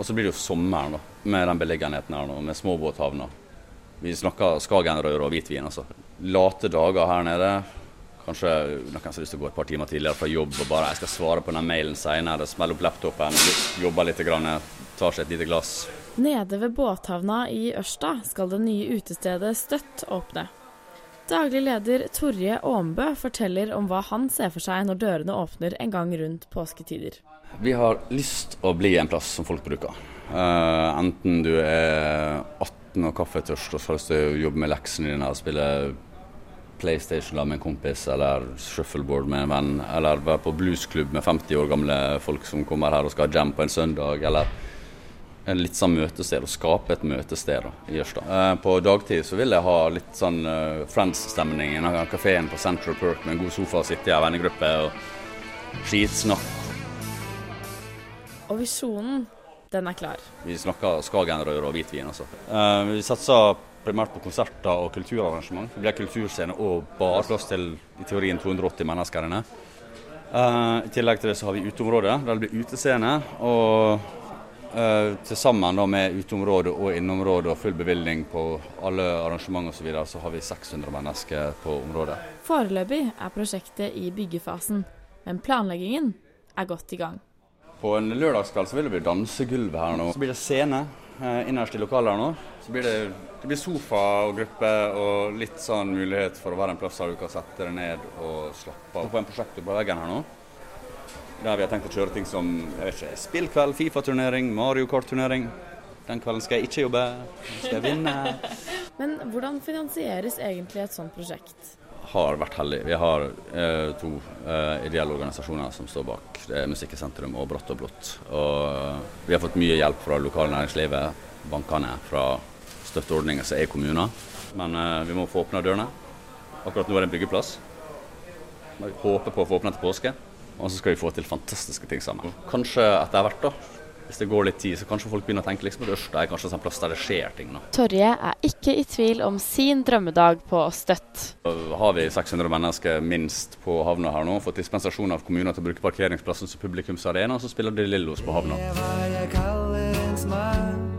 Og så blir det jo sommer da, med den beliggenheten her nå, med småbåthavner. Vi snakker Skagenrør og hvitvin, altså. Late dager her nede. Kanskje noen som har lyst til å gå et par timer tidligere fra jobb og bare jeg skal svare på den mailen senere. Smelle opp laptopen, jobbe litt, tar seg et lite glass. Nede ved båthavna i Ørsta skal det nye utestedet Støtt åpne. Daglig leder Torje Aambø forteller om hva han ser for seg når dørene åpner en gang rundt påsketider. Vi har lyst å bli en plass som folk bruker. Uh, enten du er 18 og kaffetørst og å jobbe med leksene dine og spille PlayStation med en kompis, eller shuffleboard med en venn, eller være på bluesklubb med 50 år gamle folk som kommer her og skal ha jam på en søndag, eller en litt sånn møtested, å skape et møtested da, i Jørstad. Eh, på dagtid så vil jeg ha litt sånn uh, Friends-stemning i kafeen på Central Perk med en god sofa, sitte i en vennegruppe og skitsnakk. Og visjonen, den er klar. Vi snakker Skagenrør og hvitvin, altså. Eh, vi satser primært på konserter og kulturarrangement. Det blir kulturscene og bar. Plass til i teorien 280 mennesker inne. Uh, I tillegg til det så har vi uteområde, der det blir utescene. Og til sammen med uteområde og inneområde og full bevilgning på alle arrangement osv. Så, videre, så har vi 600 mennesker på området. Foreløpig er prosjektet i byggefasen, men planleggingen er godt i gang. På en lørdagskveld så vil det bli dansegulv her nå. Så blir det scene eh, innerst i lokalet her nå. Så blir det det blir sofa og gruppe og litt sånn mulighet for å være en plass der du kan sette deg ned og slappe av. På en prosjektor på veggen her nå, der vi har tenkt å kjøre ting som jeg vet ikke, spillkveld, Fifa-turnering, Mario Kart-turnering. Den kvelden skal jeg ikke jobbe, den skal jeg vinne. Men hvordan finansieres egentlig et sånt prosjekt? Har vært heldig. Vi har eh, to eh, ideelle organisasjoner som står bak. Det er Musikk i sentrum og Brått og blått. Og vi har fått mye hjelp fra lokale næringslivet, bankene, fra støtteordninger som er kommuner. Men eh, vi må få åpna dørene. Akkurat nå er det en byggeplass. Vi håper på å få åpna til påske. Og så skal vi få til fantastiske ting sammen. Kanskje etter hvert, da, hvis det går litt tid, så kanskje folk begynner å tenke liksom at Ørsta er kanskje en plass der det skjer ting. Da. Torje er ikke i tvil om sin drømmedag på Støtt. Har vi 600 mennesker minst på havna her nå, fått dispensasjon av kommuner til å bruke parkeringsplassen som publikumsarena, så spiller De Lillos på havna. Det var jeg kaller en smak.